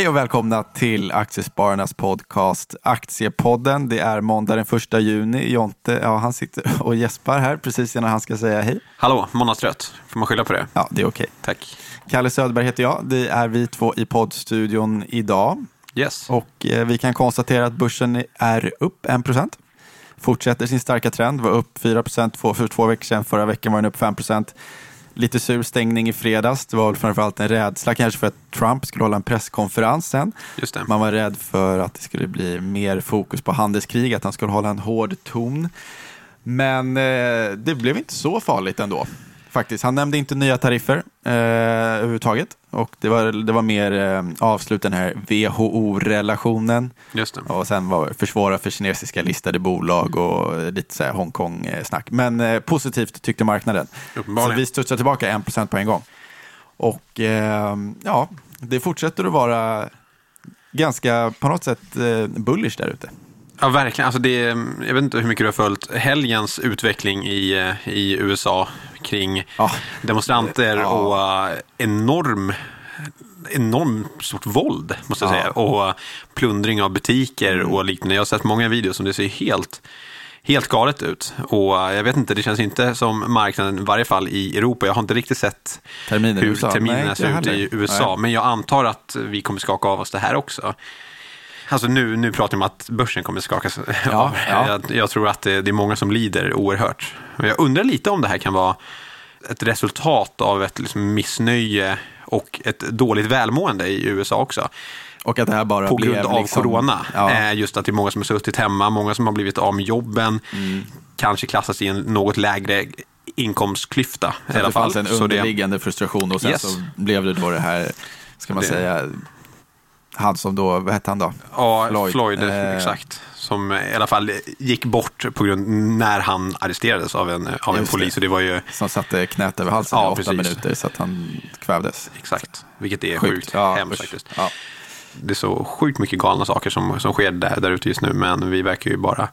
Hej och välkomna till Aktiespararnas podcast Aktiepodden. Det är måndag den första juni. Jonte, ja, han sitter och gäspar här precis innan han ska säga hej. Hallå, måndagstrött. Får man skylla på det? Ja, det är okej. Tack. Kalle Söderberg heter jag. Det är vi två i poddstudion idag. Yes. Och eh, vi kan konstatera att börsen är upp 1 Fortsätter sin starka trend. Var upp 4% för två veckor sedan. Förra veckan var den upp 5 Lite sur stängning i fredags. Det var väl framförallt en rädsla kanske för att Trump skulle hålla en presskonferens sen. Man var rädd för att det skulle bli mer fokus på handelskrig, att han skulle hålla en hård ton. Men eh, det blev inte så farligt ändå. Faktiskt. Han nämnde inte nya tariffer eh, överhuvudtaget. Och det var, det var mer eh, avslut den här WHO-relationen. Just det. Och sen var försvåra för kinesiska listade bolag och lite så här Hongkong-snack. Men eh, positivt tyckte marknaden. Så vi studsar tillbaka 1% på en gång. Och eh, ja, det fortsätter att vara ganska på något sätt eh, bullish där ute. Ja, verkligen. Alltså det, jag vet inte hur mycket du har följt helgens utveckling i, eh, i USA kring Ja. demonstranter Ja. och eh, enorm enormt stort våld, måste jag Ja. säga. Och eh, plundring av butiker och liknande. Jag har sett många videos som det ser helt, helt galet ut. Och eh, jag vet inte, det känns inte som marknaden, i varje fall i Europa. Jag har inte riktigt sett Terminen i hur USA? Terminerna ser ut i USA. Nej. Men jag antar att vi kommer skaka av oss det här också. Alltså nu, nu pratar vi om att börsen kommer skakas av. ja. Jag, jag tror att det, det är många som lider oerhört. Jag undrar lite om det här kan vara ett resultat av ett liksom missnöje och ett dåligt välmående i USA också. Och att det här bara På blev grund av liksom, corona. Ja, Eh, Just att det är många som har suttit hemma, många som har blivit av med jobben. Mm. Kanske klassas i en något lägre inkomstklyfta så i alla det fall. fanns en Så det- underliggande frustration och sen Yes. så blev det då det här, ska man Det- säga, han som då, vad hette han då? Ja, Floyd. Floyd, Eh, exakt. Som i alla fall gick bort på grund när han arresterades av en, av en polis. Och det var ju Som satte knät över halsen Ja, i åtta precis. minuter så att han kvävdes. exakt, vilket är sjukt, Ja, hemskt faktiskt. Ja. Det är så sjukt mycket galna saker som, som sker där, där ute just nu, men vi verkar ju bara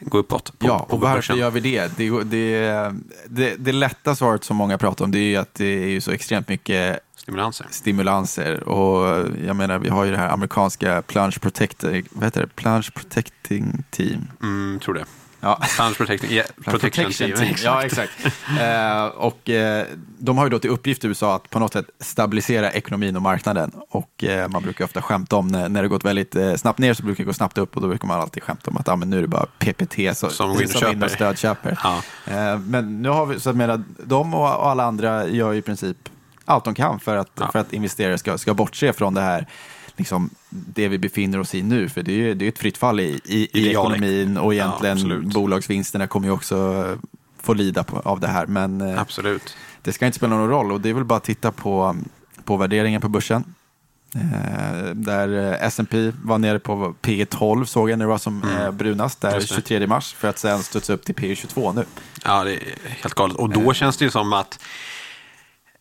gå uppåt på, ja, och varför börsen. gör vi det? Det, det, det? det lätta svaret som många pratar om det är ju att det är ju så extremt mycket Stimulanser. stimulanser. Och jag menar, vi har ju det här amerikanska plunge protector, vad heter det? Plunge protecting team. Mm, tror det. Ja. Plunge protecting, yeah, protection, team. Ja, exakt. eh, och eh, de har ju då till uppgift i USA att på något sätt stabilisera ekonomin och marknaden. Och eh, man brukar ofta skämta om när, när det gått väldigt eh, snabbt ner så brukar det gå snabbt upp och då brukar man alltid skämta om att ah, men nu är det bara PPT så, Som in och stödköper. Ja. Eh, men nu har vi, så jag menar, de och, och alla andra gör i princip allt de kan för att, Ja. för att investerare ska, ska bortse från det här liksom, det vi befinner oss i nu. För det är ju det är ett fritt fall i, i, i ekonomin och Ja, egentligen absolut. bolagsvinsterna kommer ju också eh, få lida på, av det här. Men eh, Absolut. det ska inte spela någon roll och det är väl bara att titta på, på värderingen på börsen. Eh, där eh, S&P var nere på P 12 såg jag när det var som eh, brunast, där Mm. Just det. 23 mars, för att sen studsa upp till P 22 nu. Ja, det är helt galet. Och Eh. då känns det ju som att,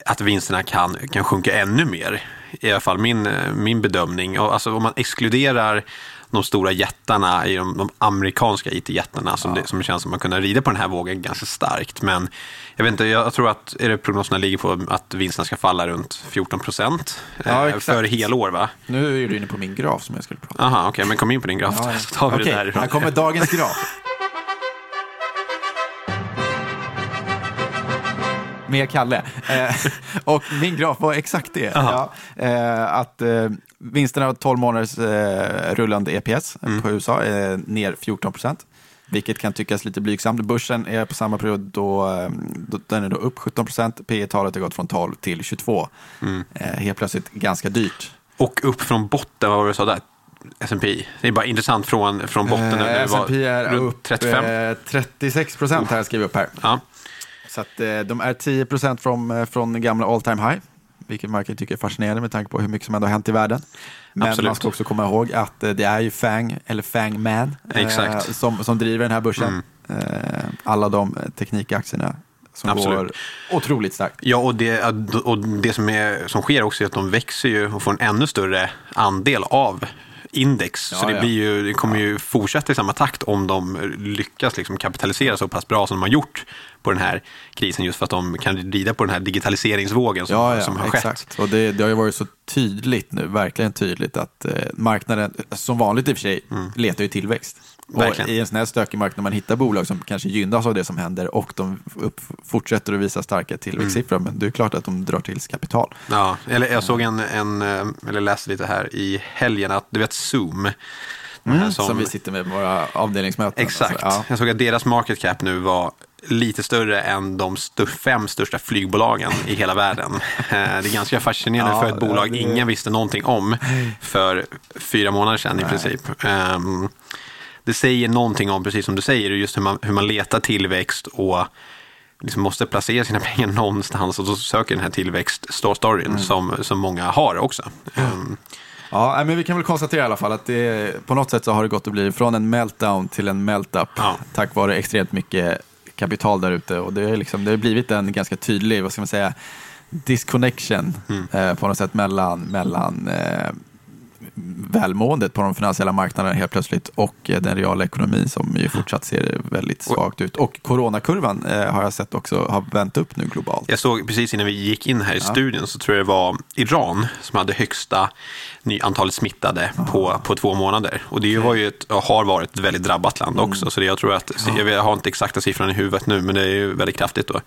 att vinsterna kan, kan sjunka ännu mer. I alla fall min, eh, min bedömning. Och Alltså om man exkluderar de stora jättarna i de, de amerikanska IT-jättarna som, det, som känns som man kunna rida på den här vågen ganska starkt. Men jag vet inte, jag tror att är det prognoserna ligger på att vinsterna ska falla runt 14 procent Ja, eh, för helår va? Nu är du inne på min graf som jag skulle prata om. Aha, okej, men kom in på din graf Ja, ja. så tar vi Okej, det därifrån. här kommer dagens graf. Med Kalle. Eh, och min graf var exakt det. Ja, eh, att eh, vinsterna av 12 månaders rullande EPS Mm. på USA är ner 14 procent. Vilket kan tyckas lite blygsamt. Börsen är på samma period då, då den är då upp 17 procent. P talet har gått från 12 till 22. Mm. Helt plötsligt ganska dyrt. Och upp från botten, vad var det du sa där? S&P. Det är bara intressant från, från botten. Eh, S&P är upp 35. eh, 36 procent har jag skrivit upp här. Ja, Så att, eh, de är 10 procent från, eh, från gamla all time high. Vilket man kan tycka är fascinerande med tanke på hur mycket som ändå har hänt i världen. Men Absolut. man ska också komma ihåg att eh, det är ju Fang, eller Fang Man, eh, som, som driver den här börsen. Eh, alla de teknikaktierna som Absolut. går otroligt starkt. ja och, det, och det som, är, som sker också är att de växer ju och får en ännu större andel av index. så Ja, det, ja. blir ju, det kommer ju fortsätta i samma takt om de lyckas liksom kapitalisera så pass bra som de har gjort på den här krisen. Just för att de kan rida på den här digitaliseringsvågen som, Ja, som har skett. exakt. Och det, det har ju varit så tydligt nu, verkligen tydligt, att eh, marknaden, som vanligt i och för sig, letar ju tillväxt. Mm. Verkligen. I en sån här stökig marknad, man hittar bolag som kanske gynnas av det som händer och de upp, fortsätter att visa starka tillväxtsiffror, men det är klart att de drar till sig kapital. Ja, eller jag såg en, en, eh, eller läste lite här i helgen att du vet Zoom. Mm, Som, vi sitter med på våra avdelningsmöten. Exakt. Alltså, ja. Jag såg att deras market cap nu var lite större än de st- fem största flygbolagen i hela världen. Eh, Det är ganska fascinerande Ja, för ett bolag det- ingen visste någonting om för fyra månader sedan i princip. Ehm, Det säger någonting om, precis som du säger, just hur man, hur man letar tillväxt och liksom måste placera sina pengar någonstans och så söker den här tillväxt-storyn Mm. som, som många har också. Ehm, Ja, nej, men vi kan väl konstatera i alla fall att det, på något sätt så har det gått att bli från en meltdown till en meltup Ja. tack vare extremt mycket kapital där ute. Och det, är liksom, det har blivit en ganska tydlig, vad ska man säga, disconnection Mm. eh, på något sätt mellan, mellan eh, välmåendet på de finansiella marknaderna helt plötsligt och eh, den reala ekonomin som ju fortsatt ser väldigt svagt ut. Och coronakurvan eh, har jag sett också har vänt upp nu globalt. Jag såg precis innan vi gick in här i studion så tror jag det var Iran som hade högsta antalet smittade på, på två månader. Och det var ju ett, har varit ett väldigt drabbat land Mm. också. Så det, jag tror att, jag har inte exakta siffran i huvudet nu, men det är ju väldigt kraftigt då.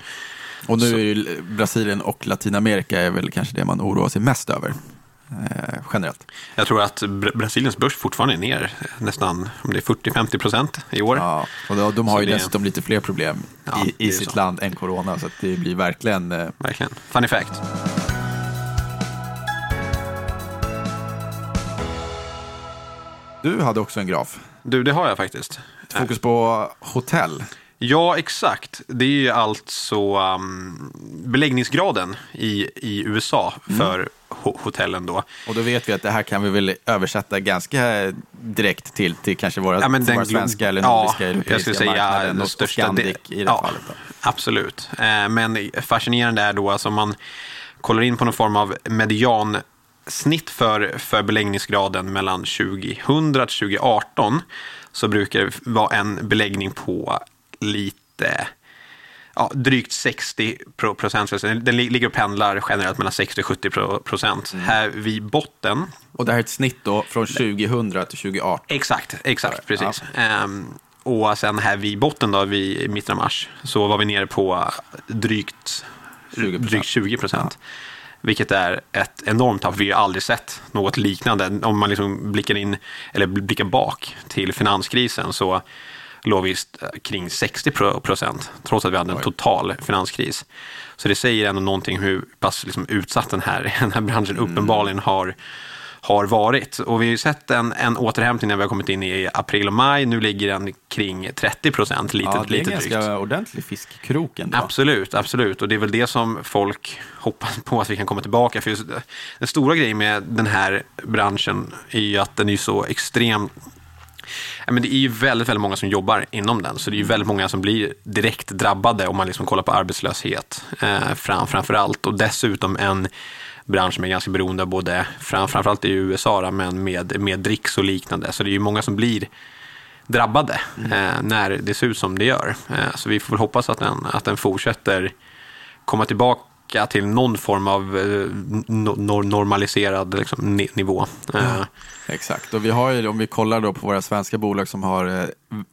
Och nu är ju Brasilien och Latinamerika är väl kanske det man oroar sig mest över. Eh, generellt. Jag tror att Bra- Brasiliens börs fortfarande är ner nästan, om det är 40-50 procent i år. Ja, och de, de har Så ju det- dessutom lite fler problem Ja, i, i sitt så. land än corona. Så det blir verkligen... Eh, Verkligen. Funny fact. du hade också en graf. Du, det har jag faktiskt. Fokus på hotell. Ja, exakt. Det är ju alltså um, beläggningsgraden i, i USA Mm. för ho- hotellen då. Och då vet vi att det här kan vi väl översätta ganska direkt till, till kanske våra, Ja, våra svenska eller ja, nordiska jag europeiska skulle säga marknaden den och, största Scandic i det ja, fallet. Då. Absolut. Eh, Men fascinerande är då, alltså om man kollar in på någon form av mediansnitt för, för beläggningsgraden mellan 2000 till 2018 så brukar det vara en beläggning på lite ja, drygt 60 pro- procent. Den li- ligger och pendlar generellt mellan 60 och 70 pro- procent. Mm. Här vid botten Och det här är ett snitt då från 2000 till 2018. Exakt, exakt, Ja. precis. Ehm, och sen här vid botten då, vid i mitten av mars, så var vi nere på drygt 20%. drygt 20 procent. Vilket är ett enormt tapp. Vi har aldrig sett något liknande. Om man liksom blickar in, eller blickar bak till finanskrisen så låg vi kring 60 pro- procent, trots att vi hade en total finanskris. Så det säger ändå någonting hur pass liksom utsatt den här, den här branschen Mm. uppenbarligen har, har varit. Och vi har ju sett en, en återhämtning när vi har kommit in i april och maj. Nu ligger den kring 30 procent, lite, Ja, det är en ganska drygt. ordentlig fiskkrok ändå. Absolut, absolut. Och det är väl det som folk hoppas på att vi kan komma tillbaka. För just den stora grejen med den här branschen är ju att den är så extrem Ja, men det är ju väldigt, väldigt många som jobbar inom den, så det är ju väldigt många som blir direkt drabbade om man liksom kollar på arbetslöshet eh, fram, framför allt. Och dessutom en bransch som är ganska beroende av både, fram, framförallt i USA, men med, med dricks och liknande. Så det är ju många som blir drabbade eh, när det ser ut som det gör. Eh, så vi får väl hoppas att den, att den fortsätter komma tillbaka till någon form av eh, no, nor- normaliserad liksom, ni- nivå. Eh, Exakt, och vi har ju, om vi kollar då på våra svenska bolag som har eh,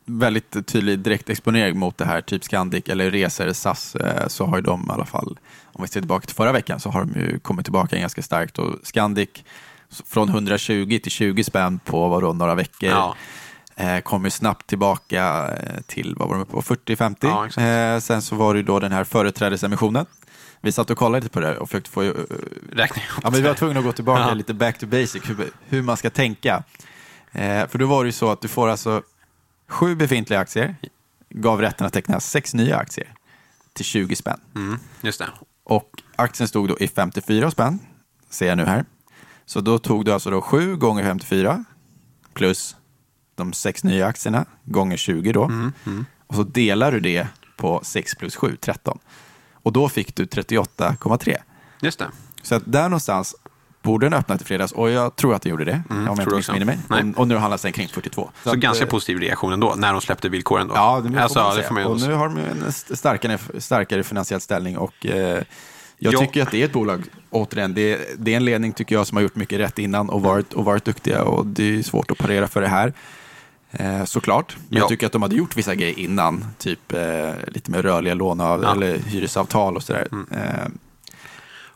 väldigt tydlig direktexponering mot det här, typ Scandic eller Resor, SAS, så har ju de i alla fall, om vi ser tillbaka till förra veckan, så har de ju kommit tillbaka ganska starkt. Och Scandic från 120 till 20 spänn på vadå, några veckor. Ja. Eh, kommer snabbt tillbaka till, vad var de på, 40-50. Ja, eh, sen så var det ju då den här företrädesemissionen. Vi satt och kollade lite på det här och försökte få eh, räkna ihop Ja, men vi var tvungna att gå tillbaka Ja. lite back to basic, hur, hur man ska tänka. Eh, för då var det ju så att du får alltså sju befintliga aktier, gav rätten att teckna sex nya aktier till 20 spänn. Mm, just det. Och aktien stod då i 54 spänn, ser jag nu här. Så då tog du alltså då 7 gånger 54 plus de sex nya aktierna gånger 20 då. Och så delar du det på 6 plus 7, 13. Och då fick du 38,3. Just det. Så att där någonstans borde den öppnat i fredags och jag tror att den gjorde det. om jag Mm, inte missminner mig. Nej. Och, och nu handlas den kring 42. Så, att, ganska eh, positiv reaktion ändå, när de släppte villkoren då. Ja, det, alltså, man det säga. får man Och nu har de ju en st- starkare, starkare finansiell ställning och eh, jag Ja. tycker att det är ett bolag, återigen, det det är en ledning tycker jag som har gjort mycket rätt innan och varit, och varit duktiga och det är svårt att parera för det här. Eh, såklart, men Ja. jag tycker att de hade gjort vissa grejer innan, typ eh, lite mer rörliga låneav Ja. eller hyresavtal och sådär. Eh,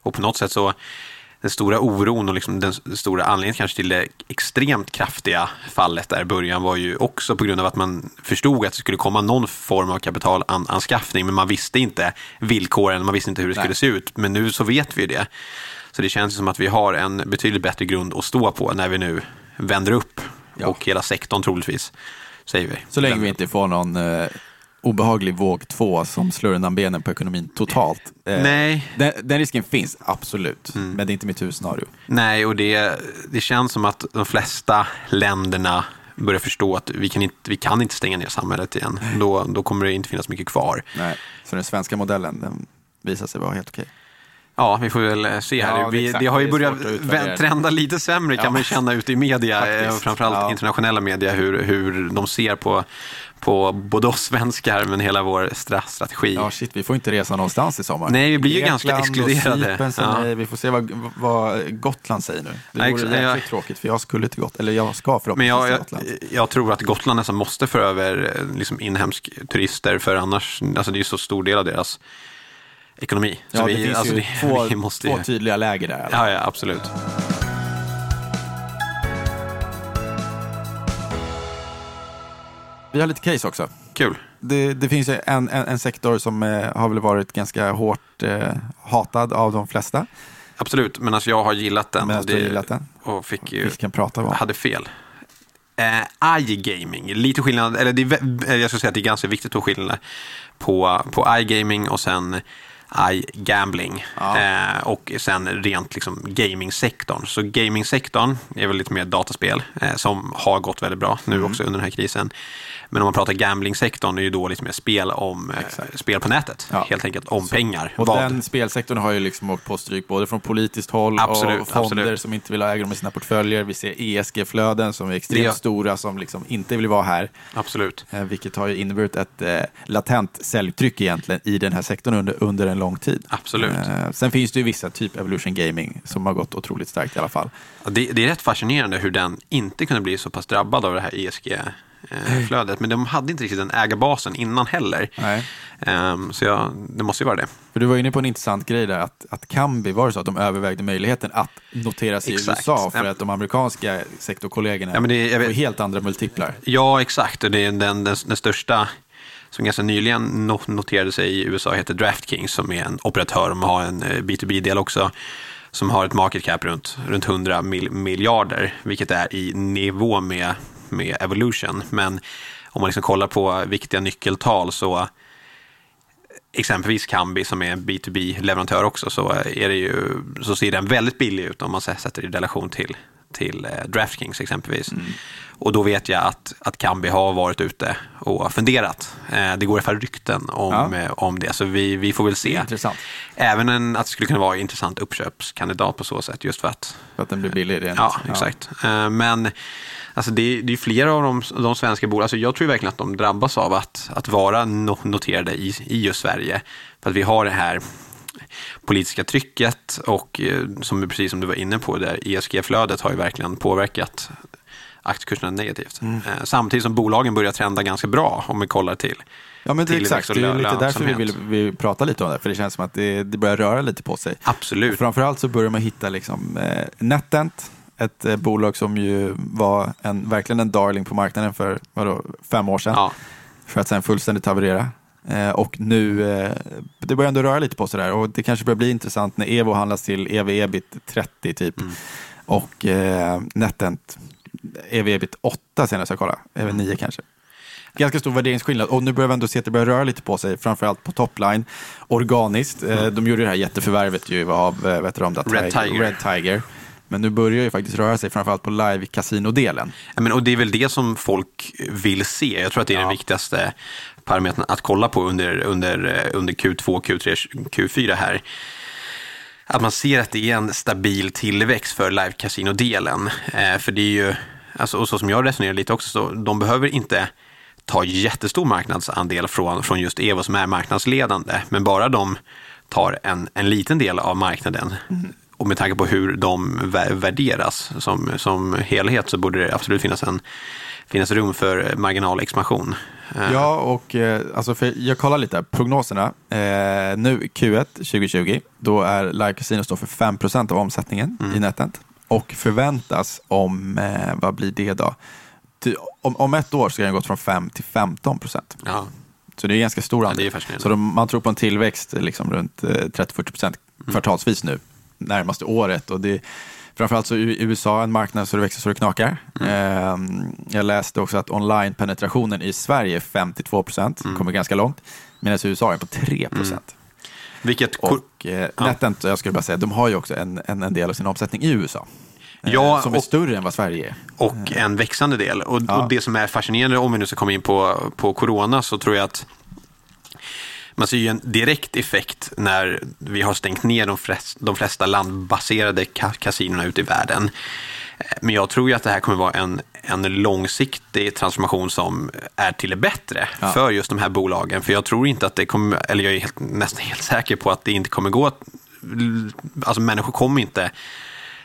Och på något sätt så, den stora oron och liksom den stora anledningen kanske till det extremt kraftiga fallet där i början var ju också på grund av att man förstod att det skulle komma någon form av kapitalanskaffning, men man visste inte villkoren, man visste inte hur det Nej. skulle se ut. Men nu så vet vi det. Så det känns som att vi har en betydligt bättre grund att stå på när vi nu vänder upp. Ja. Och hela sektorn troligtvis, säger vi. så länge vi inte får någon eh, obehaglig våg två som slår undan benen på ekonomin totalt. Eh, Nej, Den, den risken finns, absolut. Men det är inte mitt huvudscenario. Nej, och det, det känns som att de flesta länderna börjar förstå att vi kan inte, vi kan inte stänga ner samhället igen. Då, då kommer det inte finnas mycket kvar. Nej. Så den svenska modellen, den visar sig vara helt okej. Ja, vi får väl eh, se här. Ja, vi, det har ju Det börjat trenda lite sämre kan Ja. man känna ute i media, eh, Faktiskt. framförallt Ja. internationella media, hur, hur de ser på, på både oss svenskar men hela vår stra- strategi. Ja, shit, vi får inte resa någonstans i sommar. Nej, vi blir ju ganska exkluderade. Ja. Vi får se vad, vad Gotland säger nu. Det Nej, vore jäkligt jag- tråkigt, för jag skulle till Gotland, eller jag ska förhoppningsvis jag, till jag, Gotland. jag tror att Gotland nästan måste föra över eh, liksom inhemsk turister för annars, alltså det är ju så stor del av deras ekonomi. Ja, så det vi, finns alltså ju det, två, vi måste två tydliga läger där. Ja, ja, absolut. Vi har lite case också. Kul. Det, det finns en, en, en sektor som eh, har väl varit ganska hårt eh, hatad av de flesta. Absolut, men alltså jag har gillat den. Men och du har gillat den. Och fick ju, Vi kan prata om. hade fel. Eh, iGaming, lite skillnad, eller det jag skulle säga att det är ganska viktigt att skilja på, på iGaming och sen iGambling. Ja. Eh, och sen rent liksom gamingsektorn. Så gamingsektorn är väl lite mer dataspel eh, som har gått väldigt bra nu Mm. också under den här krisen. Men om man pratar gamblingsektorn är ju då lite mer spel, om, eh, Exakt. spel på nätet. Ja. Helt enkelt om pengar. Och Vad- den spelsektorn har ju liksom åkt på stryk både från politiskt håll Absolut, och fonder absolut. som inte vill ha ägare med sina portföljer. Vi ser ESG-flöden som är extremt Det- stora som liksom inte vill vara här. Absolut. Eh, vilket har ju inneburit ett eh, latent säljtryck egentligen i den här sektorn under, under en lång tid. Absolut. Eh, sen finns det ju vissa, typ Evolution Gaming, som har gått otroligt starkt i alla fall. Ja, Det, det är rätt fascinerande hur den inte kunde bli så pass drabbad av det här ESG-flödet. Men de hade inte riktigt den ägarbasen innan heller. Nej. Ehm, så jag, det måste ju vara det. För du var inne på en intressant grej där, att, att Kambi, var det så att de övervägde möjligheten att noteras i Exakt. USA för Ja. att de amerikanska sektorkollegorna Ja, det- får helt andra multiplar. Ja, exakt. Och det är den, den, den största som ganska nyligen noterade sig i USA heter DraftKings som är en operatör. De har en eh, B2B-del också som har ett market cap runt, runt 100 mil, miljarder, vilket är i nivå med, med Evolution. Men om man liksom kollar på viktiga nyckeltal så exempelvis Kambi som är en B2B-leverantör också så, är det ju, så ser den väldigt billig ut om man sätter i relation till, till eh, DraftKings exempelvis. Mm. Och då vet jag att, att Kambi har varit ute och funderat. Eh, det går i alla fall rykten om, Ja. eh, om det, så vi, vi får väl se. Intressant. Även en, att det skulle kunna vara en intressant uppköpskandidat på så sätt, just för att För att den blir billig. rent. Ja, exakt. Eh, Men alltså det, det är flera av de, de svenska bolagen, alltså jag tror verkligen att de drabbas av att, att vara no, noterade i, i just Sverige. För att vi har det här politiska trycket och eh, som precis som du var inne på, där ESG-flödet har ju verkligen påverkat aktiekurserna negativt. Mm. Eh, Samtidigt som bolagen börjar trenda ganska bra om vi kollar till. Ja, men det är exakt. Det är lite därför vi vill vi prata lite om det. För det känns som att det, det börjar röra lite på sig. Absolut. Och framförallt så börjar man hitta liksom, eh, NetEnt, ett eh, bolag som ju var en, verkligen en darling på marknaden för vadå, fem år sedan. Ja, För att sen fullständigt haverera. Eh, och nu, eh, det börjar ändå röra lite på sig där. Och det kanske börjar bli intressant när Evo handlas till ev-ebit 30 typ. Mm. Och eh, NetEnt ev-ebit 8 senast jag kollade. Även 9 kanske. Ganska stor värderingsskillnad och nu börjar vi ändå se att det börjar röra lite på sig, framförallt på topline, organiskt. Eh, De gjorde det här jätteförvärvet ju av, vet du om det? Red Tiger. Red Tiger. Men nu börjar ju faktiskt röra sig framförallt på live kasino-delen. Ja, Men, och det är väl det som folk vill se. Jag tror att det är Ja. den viktigaste parametern att kolla på under, under, eh, under Q2, Q3, Q4 här att man ser att det är en stabil tillväxt för live casino-delen. Eh, för det är ju, alltså, och så som jag resonerar lite också, så de behöver inte ta jättestor marknadsandel från, från just Evo som är marknadsledande. Men bara de tar en, en liten del av marknaden mm och med tanke på hur de värderas som, som helhet så borde det absolut finnas, en, finnas rum för marginalexpansion. Eh. Ja, och eh, alltså för jag kollar lite prognoserna. Eh, nu Q1 2020, då är Live Casino står för 5% av omsättningen mm. i Netent och förväntas om, eh, vad blir det då? Om, om ett år ska den gått från 5 till 15 procent. Ja. Så det är ganska stor andel. Ja, så de, man tror på en tillväxt liksom runt 30-40 procent mm. kvartalsvis nu, närmaste året. Och det, framförallt så i USA en marknad så det växer så det knakar. Mm. Jag läste också att online-penetrationen i Sverige är 52 procent, mm. kommer ganska långt, medan USA är på 3 procent. Mm. Vilket... Och eh. Netent, jag skulle bara säga, de har ju också en, en, en del av sin omsättning i USA. Eh, ja, som är och, större än vad Sverige är. Och en växande del. Och, ja. och, det som är fascinerande, om vi nu ska komma in på, på corona, så tror jag att man ser ju en direkt effekt när vi har stängt ner de flesta, de flesta landbaserade kasinorna ute i världen. Men jag tror ju att det här kommer vara en, en långsiktig transformation som är till det bättre ja. för just de här bolagen. För jag tror inte att det kommer, eller jag är helt, nästan helt säker på att det inte kommer gå, alltså människor kommer inte,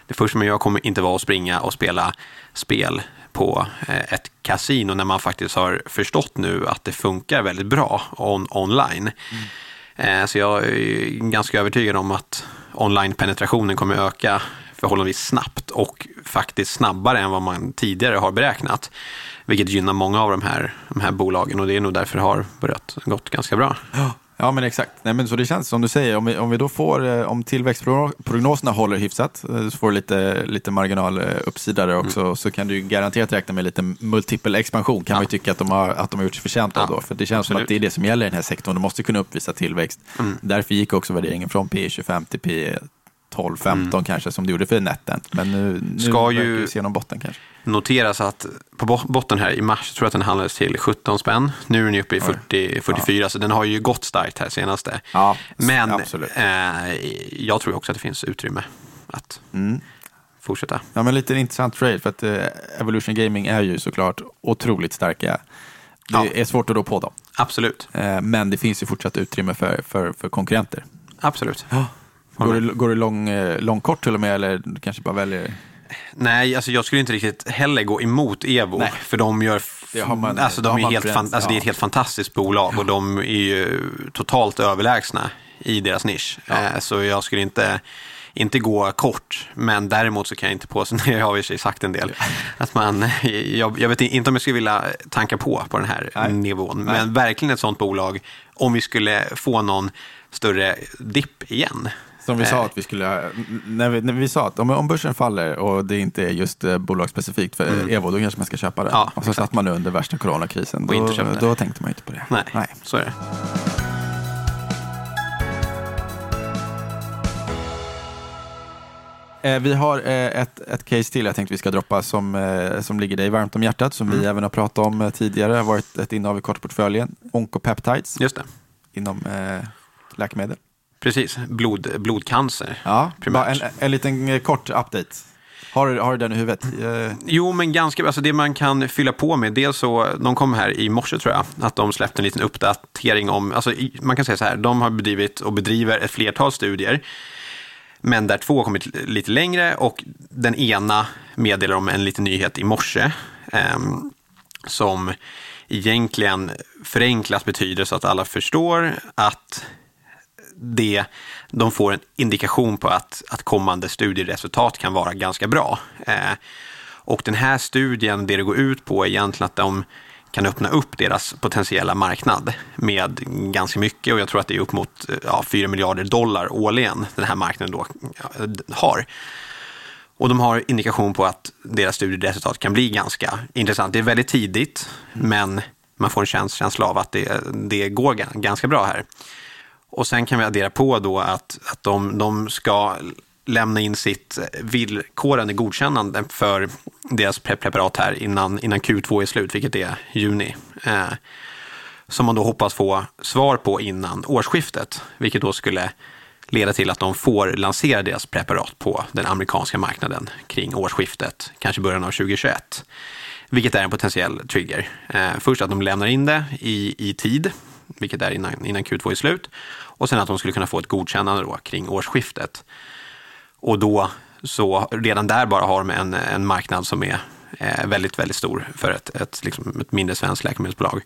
det första man gör kommer inte vara att springa och spela spel på eh, ett kasino när man faktiskt har förstått nu att det funkar väldigt bra on online. Mm. Så jag är ganska övertygad om att online-penetrationen kommer öka förhållandevis snabbt och faktiskt snabbare än vad man tidigare har beräknat. Vilket gynnar många av de här, de här bolagen och det är nog därför det har börjat gått ganska bra. Ja. Ja, men exakt. Nej, men så det känns som du säger, om vi, om vi då får, eh, om tillväxtprognoserna håller hyfsat, eh, så får du lite, lite marginaluppsida där också, mm. så kan du garanterat räkna med lite multipel expansion, kan ja. man ju tycka att de har, att de har gjort sig förtjänta av ja. då. För det känns Absolut. som att det är det som gäller i den här sektorn, de måste kunna uppvisa tillväxt. Mm. Därför gick också värderingen från P 25 till P 12, 15 mm. kanske som det gjorde för netten. Men nu, nu Ska ju vi se någon botten kanske. Noteras att på botten här i mars tror jag att den handlades till 17 spänn. Nu är den uppe i 40, 44 ja. så den har ju gått starkt här senaste. Ja, Men eh, jag tror också att det finns utrymme att mm. fortsätta. Ja, men lite intressant trade för att eh, Evolution Gaming är ju såklart otroligt starka. Det ja. är svårt att rå på dem. Absolut. Eh, men det finns ju fortsatt utrymme för, för, för konkurrenter. Absolut. Ja. Går du, går du lång, eh, lång kort till och med eller du kanske bara väljer? Nej, alltså jag skulle inte riktigt heller gå emot Evo. Nej. För de gör... Man, alltså de är helt fan, alltså ja. Det är ett helt fantastiskt bolag och de är ju totalt överlägsna i deras nisch. Ja. Eh, så jag skulle inte, inte gå kort, men däremot så kan jag inte påstå, jag har i sig sagt en del, att man, jag, jag, vet inte om jag skulle vilja tanka på på den här Nej. nivån, Nej. men verkligen ett sånt bolag, om vi skulle få någon större dipp igen, som vi sa eh. att vi skulle, när vi, när vi sa att om, om börsen faller och det inte är just eh, bolagsspecifikt för mm. Evo, då kanske man ska köpa det. Ja, och så exakt. satt man nu under värsta coronakrisen, då, då tänkte man inte på det. Nej, Nej. så är det. Eh, vi har ett, ett case till jag tänkte vi ska droppa som, som ligger dig varmt om hjärtat, som mm. vi även har pratat om tidigare, Det har varit ett innehav i kortportföljen, Oncopeptides, Just det. inom eh, läkemedel. Precis, Blod, blodcancer. Ja, en, en liten eh, kort update. Har, har du den i huvudet? Eh, jo, men ganska, alltså det man kan fylla på med, dels så, de kom här i morse tror jag, att de släppte en liten uppdatering om, alltså man kan säga så här, de har bedrivit och bedriver ett flertal studier, men där två har kommit lite längre och den ena meddelar om en liten nyhet i morse, eh, som egentligen förenklat betyder så att alla förstår att det, de får en indikation på att, att kommande studieresultat kan vara ganska bra. Eh, och den här studien, det det går ut på är egentligen att de kan öppna upp deras potentiella marknad med ganska mycket och jag tror att det är upp mot eh, ja, 4 miljarder dollar årligen den här marknaden då eh, har. Och de har indikation på att deras studieresultat kan bli ganska intressant. Det är väldigt tidigt, men man får en känsla av att det, det går ganska bra här. Och sen kan vi addera på då att, att de, de ska lämna in sitt villkorande godkännande för deras preparat här innan, innan Q2 är slut, vilket är juni. Eh, som man då hoppas få svar på innan årsskiftet, vilket då skulle leda till att de får lansera deras preparat på den amerikanska marknaden kring årsskiftet, kanske början av 2021. Vilket är en potentiell trigger. Eh, först att de lämnar in det i, i tid, vilket är innan, innan Q2 är slut. Och sen att de skulle kunna få ett godkännande då kring årsskiftet. Och då, så redan där bara har de en, en marknad som är eh, väldigt, väldigt stor för ett, ett, liksom ett mindre svenskt läkemedelsbolag.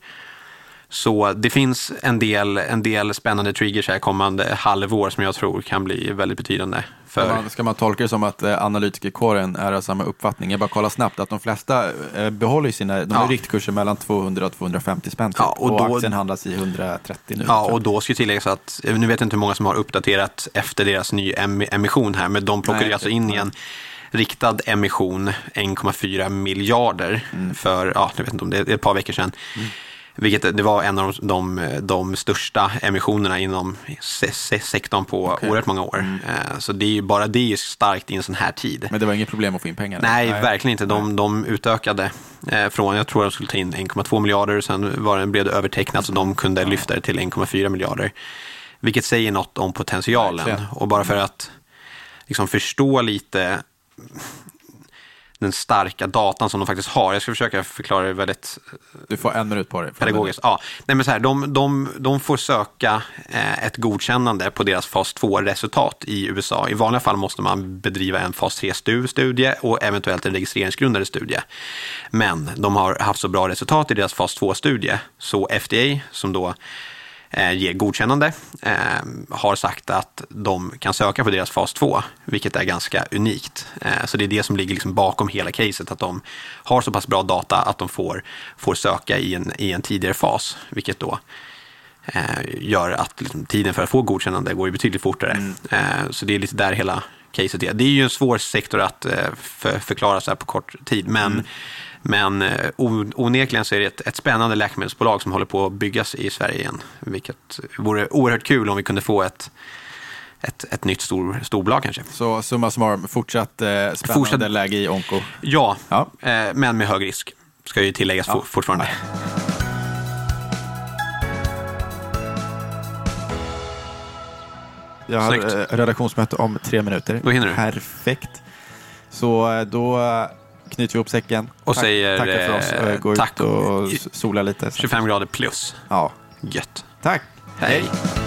Så det finns en del, en del spännande triggers här kommande halvår som jag tror kan bli väldigt betydande. För... Ska, man, ska man tolka det som att eh, analytikerkåren är av samma uppfattning? Jag bara kolla snabbt att de flesta eh, behåller sina de ja. har riktkurser mellan 200 och 250 spänn. Ja, och, och då, aktien handlas i 130 nu. Ja, och då ska tilläggas att, nu vet jag inte hur många som har uppdaterat efter deras nya emission här, men de plockade Nej, alltså in i en riktad emission 1,4 miljarder mm. för, ja, jag vet inte om det är ett par veckor sedan. Mm. Vilket det var en av de, de, de största emissionerna inom sektorn på okay. oerhört många år. Mm. Eh, så det är ju, bara det är starkt i en sån här tid. Men det var inget problem att få in pengar? Nej, Nej. verkligen inte. De, de utökade eh, från, jag tror de skulle ta in 1,2 miljarder, sen var det, blev det övertecknat så de kunde lyfta det till 1,4 miljarder. Vilket säger något om potentialen. Verkligen. Och bara för att liksom förstå lite den starka datan som de faktiskt har. Jag ska försöka förklara det väldigt Du får en minut på dig. Pedagogiskt. Ja. Nej, men så här, de, de, de får söka eh, ett godkännande på deras fas 2-resultat i USA. I vanliga fall måste man bedriva en fas 3-studie och eventuellt en registreringsgrundande studie. Men de har haft så bra resultat i deras fas 2-studie så FDA, som då ger godkännande, eh, har sagt att de kan söka på deras fas 2, vilket är ganska unikt. Eh, så det är det som ligger liksom bakom hela caset, att de har så pass bra data att de får, får söka i en, i en tidigare fas, vilket då eh, gör att liksom, tiden för att få godkännande går betydligt fortare. Mm. Eh, så det är lite där hela caset är. Det är ju en svår sektor att eh, för, förklara så här på kort tid, men mm. Men eh, onekligen så är det ett, ett spännande läkemedelsbolag som håller på att byggas i Sverige igen. Vilket vore oerhört kul om vi kunde få ett, ett, ett nytt stor, storbolag kanske. Så summa summarum, fortsatt eh, spännande fortsatt, läge i Onko? Ja, ja. Eh, men med hög risk. Ska ju tilläggas ja. fortfarande. Jag har Snyggt. Eh, redaktionsmöte om tre minuter. Då hinner du. Perfekt. Så eh, då knyter vi ihop säcken. Och tack, säger tackar för oss. Eh, Gå tack. ut och sola lite. 25 grader plus. Ja. Gött. Tack. Hej. Hej.